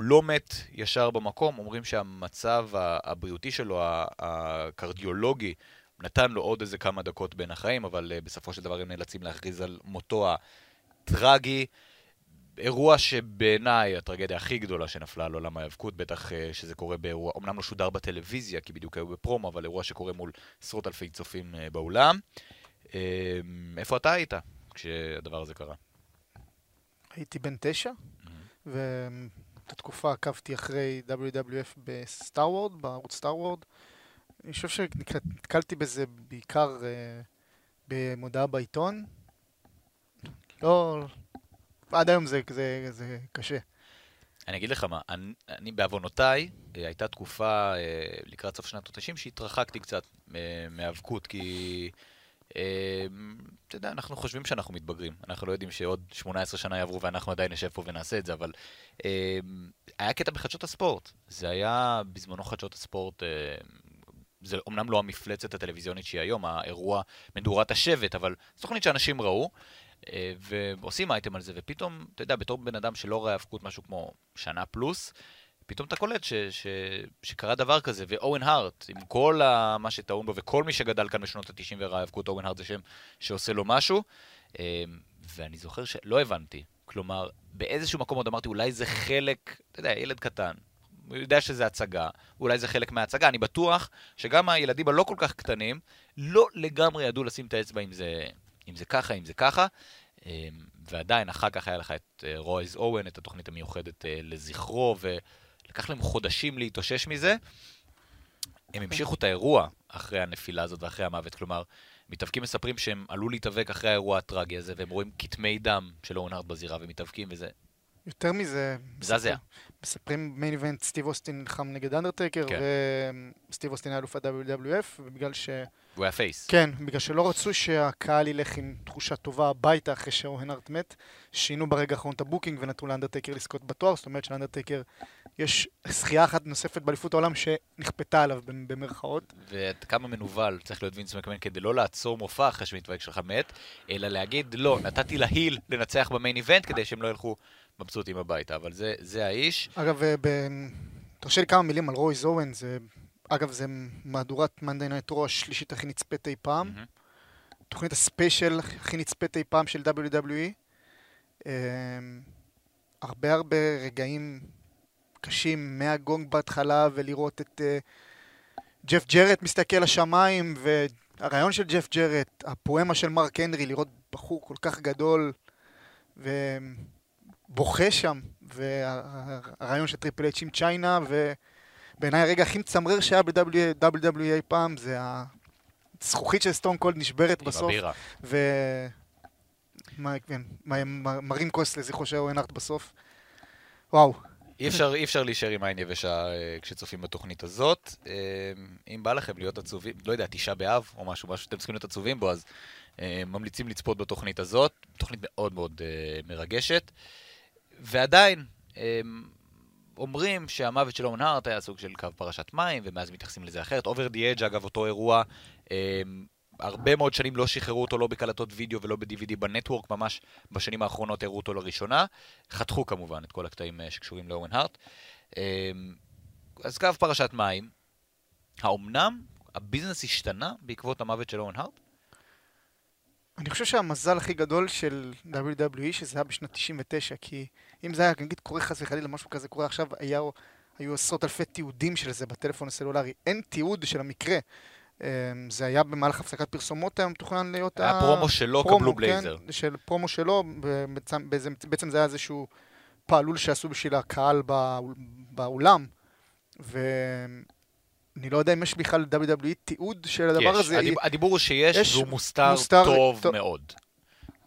לא מת ישר במקום, אומרים שהמצב הבריאותי שלו, הקרדיולוגי, נתן לו עוד איזה כמה דקות בין החיים, אבל uh, בסופו של דבר הם נאלצים להכריז על מותו הטרגי. אירוע שבעיניי הטרגדיה הכי גדולה שנפלה על עולם ההיאבקות, בטח uh, שזה קורה באירוע, אמנם לא שודר בטלוויזיה, כי בדיוק היו בפרומו, אבל אירוע שקורה מול עשרות אלפי צופים uh, באולם. איפה אתה היית כשהדבר הזה קרה? הייתי בן תשע, ואת התקופה עקבתי אחרי WWF בסטאר וורד, בערוץ סטאר וורד. אני חושב שנתקלתי בזה בעיקר אה, במודעה בעיתון. לא... עד היום זה, זה, זה קשה. אני אגיד לך מה, אני, אני בעוונותיי, אה, הייתה תקופה אה, לקראת סוף שנות ה-90 שהתרחקתי קצת מהיאבקות, כי אתה יודע, אנחנו חושבים שאנחנו מתבגרים. אנחנו לא יודעים שעוד 18 שנה יעברו ואנחנו עדיין נשב פה ונעשה את זה, אבל אה, היה קטע בחדשות הספורט. זה היה בזמנו חדשות הספורט, אה, זה אומנם לא המפלצת הטלוויזיונית שהיא היום, האירוע מדורת השבט, אבל זו תוכנית שאנשים ראו. אה, ועושים אייטם על זה, ופתאום, אתה יודע, בתור בן אדם שלא ראה האבקות משהו כמו שנה פלוס, פתאום אתה קולט ש, ש, שקרה דבר כזה, ואורן הארט, עם כל ה, מה שטעון בו, וכל מי שגדל כאן בשנות ה-90 וראה האבקות, אורן הארט זה שם שעושה לו משהו, אה, ואני זוכר שלא הבנתי. כלומר, באיזשהו מקום עוד אמרתי, אולי זה חלק, אתה יודע, ילד קטן, הוא יודע שזה הצגה, אולי זה חלק מההצגה. אני בטוח שגם הילדים הלא כל כך קטנים, לא לגמרי ידעו לשים את האצבע אם זה, אם זה ככה, אם זה ככה. אה, ועדיין, אחר כך היה לך את אה, רויז אוון, את התוכנית המיוחדת לזכרו, ולקח להם חודשים להתאושש מזה. הם המשיכו את האירוע אחרי הנפילה הזאת ואחרי המוות. כלומר, מתאבקים מספרים שהם עלו להתאבק אחרי האירוע הטרגי הזה, והם רואים כתמי דם של אורנארד בזירה ומתאבקים, וזה יותר מזה, מזעזע. מספרים main event סטיב אוסטין נלחם נגד אנדרטייקר, כן. וסטיב אוסטין היה אלוף ה-WWF, ובגלל ש... הוא היה face. כן, בגלל שלא רצו שהקהל ילך עם תחושה טובה הביתה אחרי שאוון הארט מת, שינו ברגע האחרון את ה booking ונתנו לאנדרטייקר לזכות בתואר, זאת אומרת שלאנדרטייקר יש זכייה אחת נוספת באליפות העולם שנכפתה עליו במ- במרכאות. ועד כמה מנוול צריך להיות וינס מקמן כדי לא לעצור מופע אחרי שמתאבק שלך מת, אלא להגיד, לא, נתתי ל heel לנצח ב main event כדי שהם לא ילכו מבסוטים הביתה, אבל זה, זה האיש. אגב, אה, ב... תרשה לי כמה מילים על Raw is Owen, זה אגב, זה מהדורת Monday Night Raw השלישית הכי נצפית אי פעם. מהמם. תוכנית ה special הכי נצפית אי פעם של WWE. אמ, הרבה הרבה רגעים קשים מהגונג בהתחלה ולראות את אה, ג'ף ג'רט מסתכל לשמיים והרעיון של ג'ף ג'רט, הפואמה של מרק הנרי, לראות בחור כל כך גדול ובוכה שם, והראיון של טריפל אייץ' עם צ'יינה ובעיניי הרגע הכי מצמרר שהיה ב-WWE אי פעם זה הזכוכית של סטון קולד נשברת עם בסוף. הבירה. ו... מה, כן, מרים כוס לזכרו של אוון הארט בסוף. וואו, אי אפשר, אי אפשר להישאר עם עין יבשה אה, כשצופים בתוכנית הזאת. אה, אם בא לכם להיות עצובים, לא יודע, תשעה באב או משהו, משהו שאתם צריכים להיות עצובים בו, אז אה, ממליצים לצפות בתוכנית הזאת. תוכנית מאוד מאוד מרגשת. ועדיין, אומרים שהמוות של אוון הארט היה סוג של קו פרשת מים, ומאז מתייחסים לזה אחרת. Over the Edge אגב, אותו אירוע, הרבה מאוד שנים לא שחררו אותו לא בקלטות וידאו ולא ב-DVD ב network, ממש בשנים האחרונות הראו אותו לראשונה. חתכו כמובן את כל הקטעים אה, שקשורים לאוון הארט. אז קו פרשת מים, האומנם הביזנס השתנה בעקבות המוות של אוון הארט? אני חושב שהמזל הכי גדול של WWE שזה היה בשנת 99, כי אם זה היה, נגיד, קורה חס וחלילה משהו כזה קורה עכשיו, היה, היו עשרות אלפי תיעודים של זה בטלפון הסלולרי. אין תיעוד של המקרה. אמ, זה היה במהלך הפסקת פרסומות היה מתוכנן להיות היה פרומו שלו, כבלו בלייזר. כן, של פרומו שלו, בעצם, זה היה איזשהו פעלול שעשו בשביל הקהל באול- באולם, ואני לא יודע אם יש בכלל WWE תיעוד של הדבר יש. הזה. הדיב, הדיבור הוא שיש, יש והוא מוסתר, מוסתר- טוב טוב. מאוד.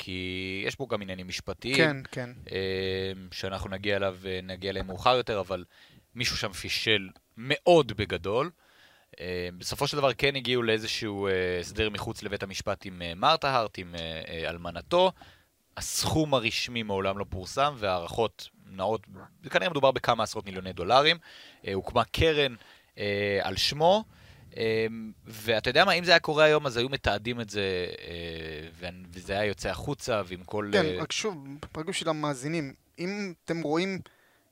כי יש פה גם עניינים משפטיים, כן, כן. אה, שאנחנו נגיע אליו, אה, נגיע אליהם מאוחר יותר, אבל מישהו שם פישל מאוד בגדול. אה, בסופו של דבר כן הגיעו לאיזשהו אה, הסדר מחוץ לבית המשפט עם אה, מרתה הארט, עם אלמנתו. הסכום הרשמי מעולם לא פורסם, והערכות נעות, כנראה מדובר בכמה עשרות מיליוני דולרים. הוקמה קרן על שמו, ואתה יודע מה, אם זה היה קורה היום, אז היו מתעדים את זה, אה, וזה היה יוצא החוצה, ועם כל... כן, אה, רק שוב, רק בשביל המאזינים, אם אתם רואים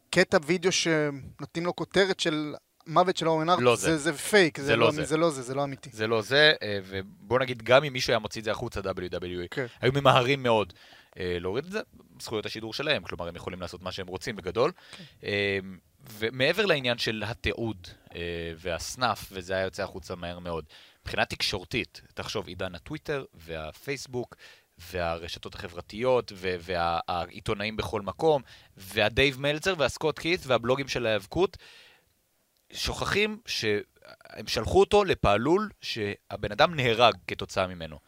קטע וידאו שנותנים לו כותרת של מוות של אורן ארט, לא זה, זה. זה פייק, זה, זה לא לא, זה. זה לא זה, זה לא אמיתי. זה לא זה, אה, ובוא נגיד, גם אם מישהו היה מוציא את זה החוצה, WWE, כן. היו ממהרים מאוד להוריד את זה, זכויות השידור שלהם, כלומר, הם יכולים לעשות מה שהם רוצים בגדול. אה, ומעבר לעניין של התיעוד אה, והסנאף, וזה היה יוצא החוצה מהר מאוד, מבחינה תקשורתית, תחשוב, עידן הטוויטר והפייסבוק, והרשתות החברתיות, והעיתונאים בכל מקום, והדייב מלצר והסקוט קית' והבלוגים של ההיאבקות, שוכחים שהם שלחו אותו לפעלול שהבן אדם נהרג כתוצאה ממנו.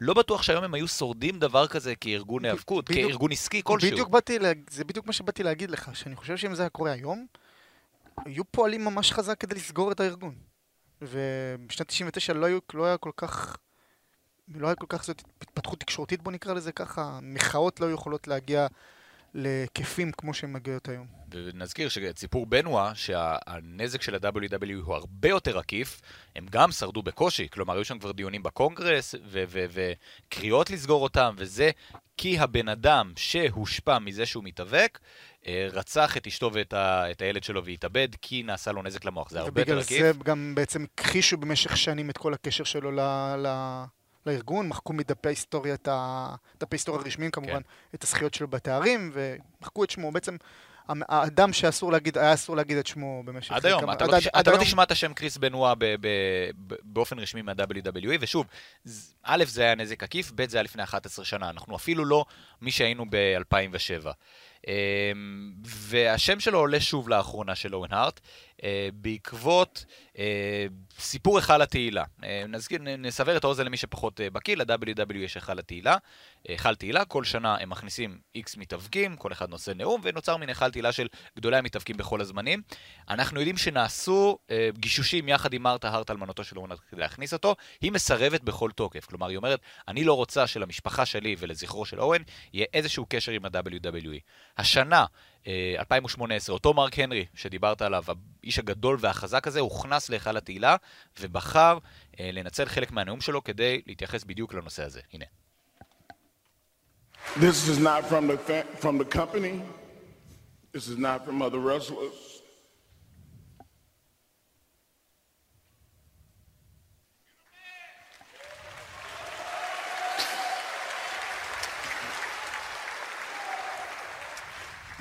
לא בטוח שהיום הם היו שורדים דבר כזה כארגון היאבקות, כארגון עסקי כלשהו. בדיוק באתי. זה בדיוק מה שבאתי להגיד לך, שאני חושב שאם זה היה קורה היום, היו פועלים ממש חזק כדי לסגור את הארגון. ובשנת 99 לא, היו, לא היה כל כך, לא היה כל כך זאת התפתחות תקשורתית, בוא נקרא לזה ככה, מחאות לא יכולות להגיע להיקפים כמו שהן מגיעות היום. ונזכיר שסיפור בנווה, שהנזק של ה-WW הוא הרבה יותר עקיף, הם גם שרדו בקושי. כלומר, היו שם כבר דיונים בקונגרס, וקריאות לסגור אותם, וזה כי הבן אדם שהושפע מזה שהוא מתאבק, אה, רצח את אשתו ואת ה- את הילד שלו והתאבד, כי נעשה לו נזק למוח. זה הרבה יותר ובגלל עקיף. זה גם בעצם הכחישו במשך שנים את כל הקשר שלו ל... ל... לארגון, מחקו מדפי ההיסטוריה את ה... דפי היסטוריה הרשמיים כמובן, כן. את הזכיות שלו בתארים, ומחקו את שמו. בעצם האדם שאסור להגיד, היה אסור להגיד את שמו במשך... עד היום, כמה- אתה, עד- לא, עד- תש... עד אתה לא היום. תשמע את השם קריס בנואה ב- ב- ב- באופן רשמי מה-WWE, ושוב, א', זה היה נזק עקיף, ב', זה היה לפני 11 שנה, אנחנו אפילו לא מי שהיינו ב-2007. והשם שלו עולה שוב לאחרונה של אורן הארט, אה, בעקבות אה, סיפור היכל התהילה. אה, נזכיר, נסבר את האוזן למי שפחות בקיא, ל-WW יש היכל התהילה. היכל תהילה, כל שנה הם מכניסים איקס מתאבקים, כל אחד נושא נאום, ונוצר מין היכל תהילה של גדולי המתאבקים בכל הזמנים. אנחנו יודעים שנעשו גישושים יחד עם מרתה הארט, אלמנתו של הארט, כדי להכניס אותו. היא מסרבת בכל תוקף. כלומר, היא אומרת, אני לא רוצה שלמשפחה שלי ולזכרו של אורן יהיה איזשהו קשר עם ה-WWE. השנה, אה, 2018, אותו מרק הנרי שדיברת עליו, האיש הגדול והחזק הזה, הוכנס להיכל התהילה ובחר אה, לנצל חלק מהנאום שלו כדי להתייחס בדיוק לנושא הזה. הנה. This is not from the from the company. This is not from other wrestlers.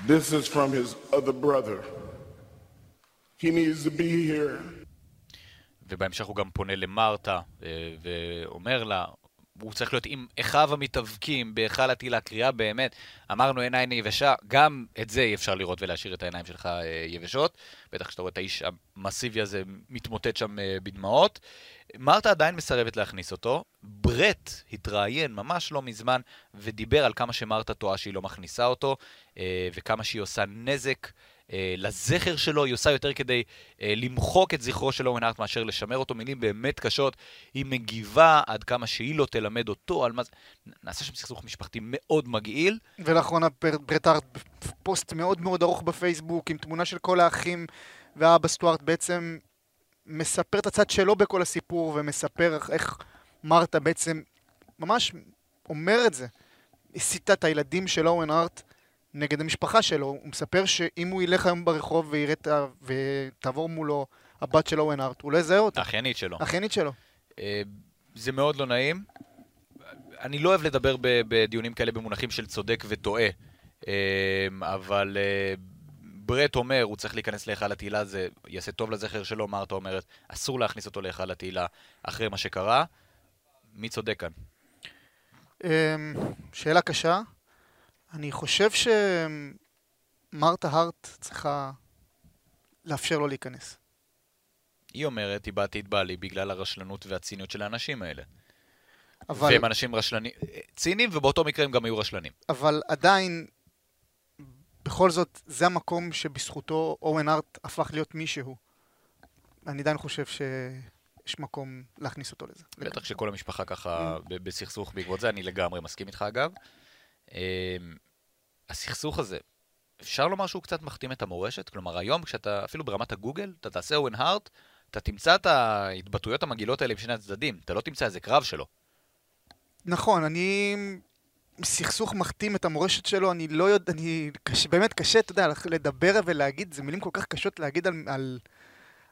This is from his other brother. He needs to be here. ובהמשך הוא גם פונה למרתה אה, ואומר לה, הוא צריך להיות עם אחיו המתאבקים בהיכל התהילה, קריאה באמת. אמרנו עיניים יבשה, גם את זה אי אפשר לראות ולהשאיר את העיניים שלך אה, יבשות. בטח כשאתה רואה את האיש המסיבי הזה מתמוטט שם אה, בדמעות. מרתה עדיין מסרבת להכניס אותו. ברט התראיין ממש לא מזמן ודיבר על כמה שמרתה טועה שהיא לא מכניסה אותו, אה, וכמה שהיא עושה נזק. אה, לזכר שלו, היא עושה יותר כדי אה, למחוק את זכרו של אורן הארט מאשר לשמר אותו, מילים באמת קשות. היא מגיבה עד כמה שהיא לא תלמד אותו על מה זה... נעשה שם סכסוך משפחתי מאוד מגעיל. ולאחרונה בר- ברט הארט פוסט מאוד מאוד ארוך בפייסבוק עם תמונה של כל האחים והאבא סטוארט בעצם מספר את הצד שלו בכל הסיפור ומספר איך- איך מרתה בעצם ממש אומר את זה. הסיתה את הילדים של אורן הארט נגד המשפחה שלו. הוא מספר שאם הוא ילך היום ברחוב ויראה את ה... ותעבור מולו הבת של אורן הארט, הוא לא יזהה אותה. האחיינית שלו. האחיינית שלו. אה, זה מאוד לא נעים. אני לא אוהב לדבר בדיונים כאלה במונחים של צודק וטועה, אה, אבל אה, ברט אומר, הוא צריך להיכנס להיכל התהילה, זה יעשה טוב לזכר שלו, מרתה אומרת, אסור להכניס אותו להיכל התהילה אחרי מה שקרה. מי צודק כאן? שאלה קשה. אני חושב שמרתה הארט צריכה לאפשר לו להיכנס. היא אומרת, איבדתי את בעלי בגלל הרשלנות והציניות של האנשים האלה. אבל, והם אנשים רשלנים, ציניים, ובאותו מקרה הם גם היו רשלנים. אבל עדיין, בכל זאת, זה המקום שבזכותו אורן הארט הפך להיות מישהו. אני עדיין חושב שיש מקום להכניס אותו לזה. בטח שכל המשפחה ככה ב- בסכסוך בעקבות זה, אני לגמרי מסכים איתך אגב. אמ, הסכסוך הזה, אפשר לומר שהוא קצת מכתים את המורשת? כלומר, היום כשאתה, אפילו ברמת הגוגל, אתה תעשה אוון הארט, אתה תמצא את ההתבטאויות המגעילות האלה משני הצדדים, אתה לא תמצא איזה קרב שלו. נכון, אני... סכסוך מכתים את המורשת שלו, אני לא יודע, אני... קשה, באמת קשה, אתה יודע, לדבר ולהגיד, זה מילים כל כך קשות להגיד על, על,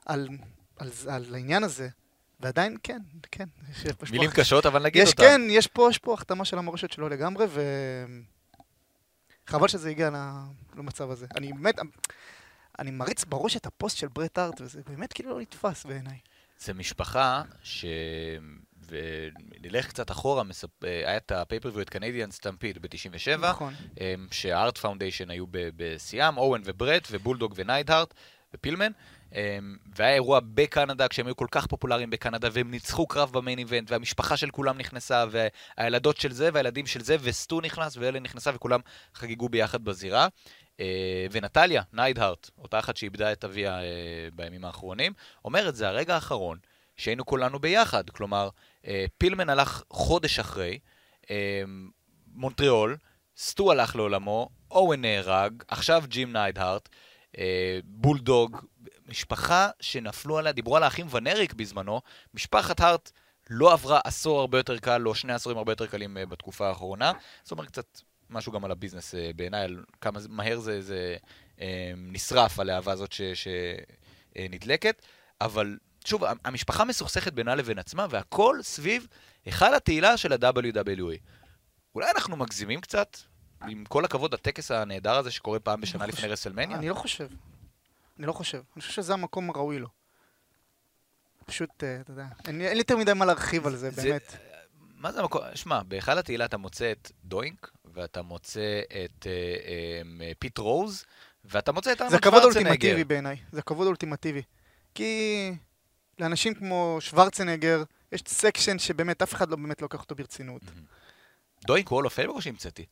על, על, על העניין הזה. ועדיין, כן, כן. פה מילים קשות, אבל נגיד יש, אותם. כן, יש פה, יש פה הכתמה של המורשת שלו לגמרי, ו... חבל שזה הגיע למצב הזה. אני באמת, אני מריץ בראש את הפוסט של ברט הארט, וזה באמת כאילו לא נתפס בעיניי. זה משפחה ש... ונלך קצת אחורה, מספ... היה את ה pay-per-view, את Canadian Stampede ב-97, נכון. אמ, שה Hart Foundation היו בשיאם, אואן וברט ובולדוג וניידהארט ופילמן, והיה אירוע בקנדה, כשהם היו כל כך פופולריים בקנדה, והם ניצחו קרב במיין איבנט, והמשפחה של כולם נכנסה, והילדות של זה, והילדים של זה, וסטו נכנס, ואלה נכנסה, וכולם חגגו ביחד בזירה. אה, ונטליה, ניידהארט, אותה אחת שאיבדה את אביה אה, בימים האחרונים, אומרת, זה הרגע האחרון שהיינו כולנו ביחד. כלומר, אה, פילמן הלך חודש אחרי, מונטריאול, סטו הלך לעולמו, אורן נהרג, עכשיו ג'ים ניידהארט, בולדוג, משפחה שנפלו עליה, דיברו על האחים ונריק בזמנו, משפחת הארט לא עברה עשור הרבה יותר קל, או שני עשורים הרבה יותר קלים אה, בתקופה האחרונה. זאת אומרת, קצת משהו גם על הביזנס אה, בעיניי, על כמה מהר זה, זה אה, נשרף, הלהבה הזאת שנדלקת. אבל שוב, המשפחה מסוכסכת בינה לבין עצמה, והכל סביב היכל התהילה של ה-WWE. אולי אנחנו מגזימים קצת? עם כל הכבוד, הטקס הנהדר הזה שקורה פעם בשנה לפני רסלמניה? אני לא חושב. אני לא חושב. אני חושב שזה המקום הראוי לו. פשוט, אה, אתה יודע, אין לי אין לי יותר מדי מה להרחיב על זה, זה- באמת. מה זה המקום? שמע, בהיכל התהילה אתה מוצא את דוינק, ואתה מוצא את אה, אה, פיט רוז, ואתה מוצא את זה ארנולד כבוד שוורצנגר. אולטימטיבי בעיניי. זה כבוד אולטימטיבי. כי לאנשים כמו שוורצנגר, יש section שבאמת אף אחד לא באמת לוקח אותו ברצינות. דוינק הוא Hall of Famer או שהמצאתי?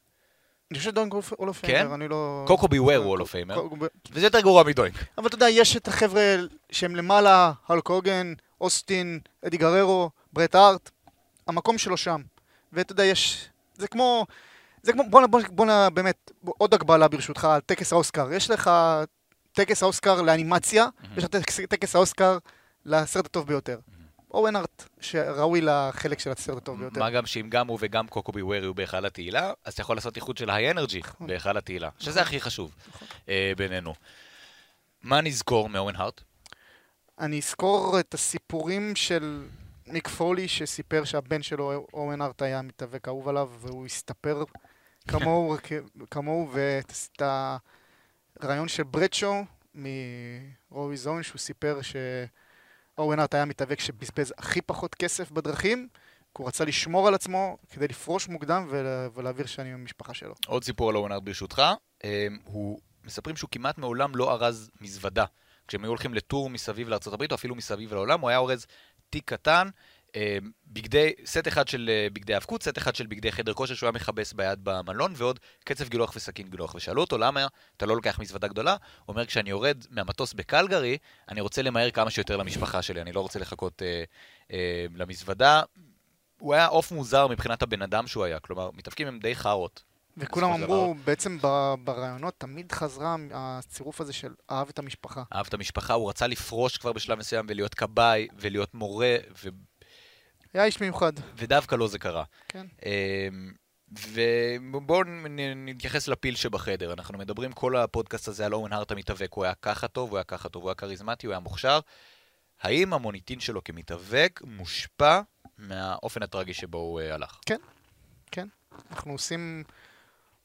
אני חושב שדוינק Hall of כן? Famer, אני לא... קוקו ביוור הוא Hall of Famer, קוקו ב- וזה יותר גרוע מדוינק. אבל אתה יודע, יש את החבר'ה שהם למעלה, האלק הוגן, אוסטין, אדי גררו, ברט הארט, המקום שלו שם. ואתה יודע, יש... זה כמו... זה כמו... בוא, נ- בוא. באמת, עוד הקבלה ברשותך על טקס האוסקר. יש לך טקס האוסקר לאנימציה, יש לך טקס, טקס האוסקר לסרט הטוב ביותר. אורן הארט, שראוי לחלק של הסרט הטוב ביותר. מה גם שאם גם הוא וגם קוקו ביוור יהיו בהיכל התהילה, אז אתה יכול לעשות איחוד של היי אנרג'י נכון. בהיכל התהילה, שזה הכי חשוב אה, בינינו. מה נזכור מאורן הארט? אני אזכור את הסיפורים של ניק פולי שסיפר שהבן שלו, אורן ארט, היה מתאבק אהוב עליו, והוא הסתפר כמוהו, ואת ה- רעיון של ברדשו מרוי זון, שהוא סיפר שאורן הארט היה מתאבק שבזבז הכי פחות כסף בדרכים, כי הוא רצה לשמור על עצמו כדי לפרוש מוקדם ול- ולהעביר שנים עם המשפחה שלו. עוד סיפור על אורן הארט ברשותך. אה, הוא, מספרים שהוא כמעט מעולם לא ארז מזוודה. כשהם היו הולכים לטור מסביב לארה"ב, או אפילו מסביב לעולם, הוא היה אורז תיק קטן, בגדי, סט אחד של אה, בגדי האבקות, סט אחד של בגדי חדר כושר שהוא היה מכבס ביד במלון, ועוד קצף גילוח וסכין גילוח. ושאלו אותו למה אתה לא לוקח מזוודה גדולה? הוא אומר, כשאני יורד מהמטוס בקלגרי, אני רוצה למהר כמה שיותר למשפחה שלי, אני לא רוצה לחכות אה, אה, למזוודה. הוא היה עוף מוזר מבחינת הבן אדם שהוא היה, כלומר, מתאבקים הם די חארות. וכולם אמרו, בעצם ב- ברעיונות תמיד חזרה הצירוף הזה של אהב את המשפחה. אהב את המשפחה, הוא רצה לפרוש כבר בשלב מסוים ולהיות כבאי ולהיות מורה, ו... היה איש מיוחד. ודווקא לו זה קרה. כן. אמ, ובואו נתייחס לפיל שבחדר. אנחנו מדברים כל הפודקאסט הזה על אורן הארט המתאבק. הוא היה ככה טוב, הוא היה ככה טוב, הוא היה כריזמטי, הוא היה מוכשר. האם המוניטין שלו כמתאבק מושפע מהאופן הטרגי שבו הוא אה, הלך? כן, אנחנו עושים...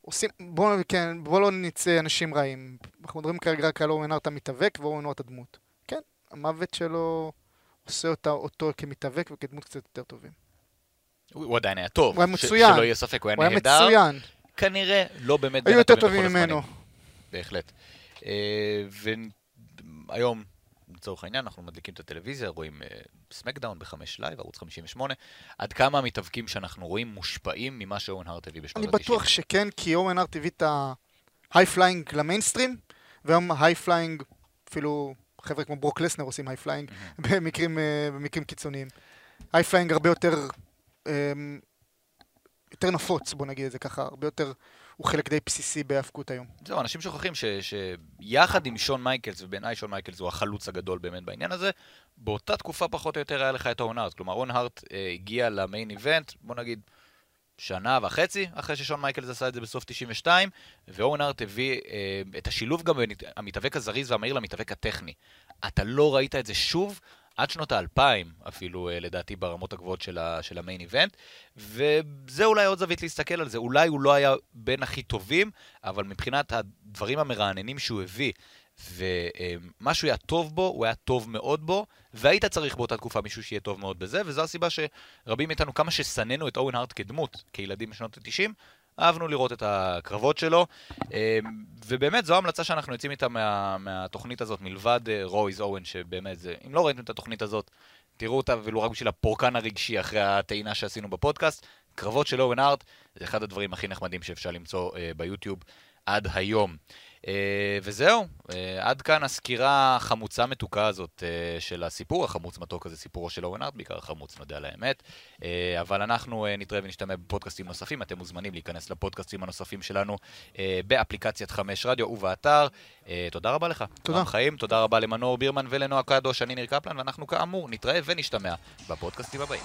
עושים, בואו כן, בוא לא נצא אנשים רעים. אנחנו מדברים כרגע רק על אורן הארט המתאבק ואורן הארט הדמות. כן, המוות שלו עושה אותה, אותו כמתאבק וכדמות קצת יותר טובים. הוא, הוא עדיין היה טוב. הוא היה מצוין. שלא יהיה ספק, הוא היה הוא היה נהדר. מצוין. כנראה לא באמת היו יותר טובים ממנו. בהחלט. אה, והיום, לצורך העניין, אנחנו מדליקים את הטלוויזיה, רואים אה, סמקדאון בחמש לייב, ערוץ 58. עד כמה המתאבקים שאנחנו רואים מושפעים ממה שאואן הארט הביא בשנות אני ה-90? בטוח שכן, כי אואן הארט הביא את ה high flying למיינסטרים, והיום ה high flying, אפילו חבר'ה כמו ברוק לסנר עושים high flying במקרים, אה, במקרים קיצוניים. high flying הרבה יותר, אמ, יותר נפוץ, בוא נגיד את זה ככה, הרבה יותר, הוא חלק די בסיסי בהאבקות היום. זהו, אנשים שוכחים ש- שיחד עם שון מייקלס, ובעיניי שון מייקלס הוא החלוץ הגדול באמת בעניין הזה, באותה תקופה פחות או יותר היה לך את אואן הארט. כלומר, אואן הארט אה, הגיע ל main event, בוא נגיד, שנה וחצי אחרי ששון מייקלס עשה את זה בסוף 92, ואואן הארט הביא אה, את השילוב גם בין המתאבק הזריז והמהיר למתאבק הטכני. אתה לא ראית את זה שוב עד שנות האלפיים, אפילו אה, לדעתי ברמות הגבוהות של, של המיין איבנט, וזה אולי עוד זווית להסתכל על זה. אולי הוא לא היה בין הכי טובים, אבל מבחינת הדברים המרעננים שהוא הביא, ומה שהוא היה טוב בו, הוא היה טוב מאוד בו, והיית צריך באותה תקופה מישהו שיהיה טוב מאוד בזה, וזו הסיבה שרבים מאיתנו, כמה ששנאנו את אורן הארט כדמות, כילדים בשנות ה-90, אהבנו לראות את הקרבות שלו, אה, ובאמת זו ההמלצה שאנחנו יוצאים איתה מה, מהתוכנית הזאת, מלבד אה, רויז אורן, שבאמת זה, אם לא ראיתם את התוכנית הזאת, תראו אותה, ולו רק בשביל הפורקן הרגשי אחרי הטעינה שעשינו בפודקאסט. קרבות של אורן הארט זה אחד הדברים הכי נחמדים שאפשר למצוא אה, ביוטיוב עד היום. אה, וזהו, אה, עד כאן הסקירה החמוצה מתוקה הזאת אה, של הסיפור. החמוץ מתוק הזה סיפורו של אורן הארט, בעיקר חמוץ, נודה על האמת. אבל אנחנו אה, נתראה ונשתמע בפודקאסטים נוספים. אתם מוזמנים להיכנס לפודקאסטים הנוספים שלנו באפליקציית חמש רדיו ובאתר. תודה רבה לך. תודה. רם חיים, תודה רבה למנור בירמן ולנועה קדוש, אני ניר קפלן, ואנחנו כאמור נתראה ונשתמע בפודקאסטים הבאים.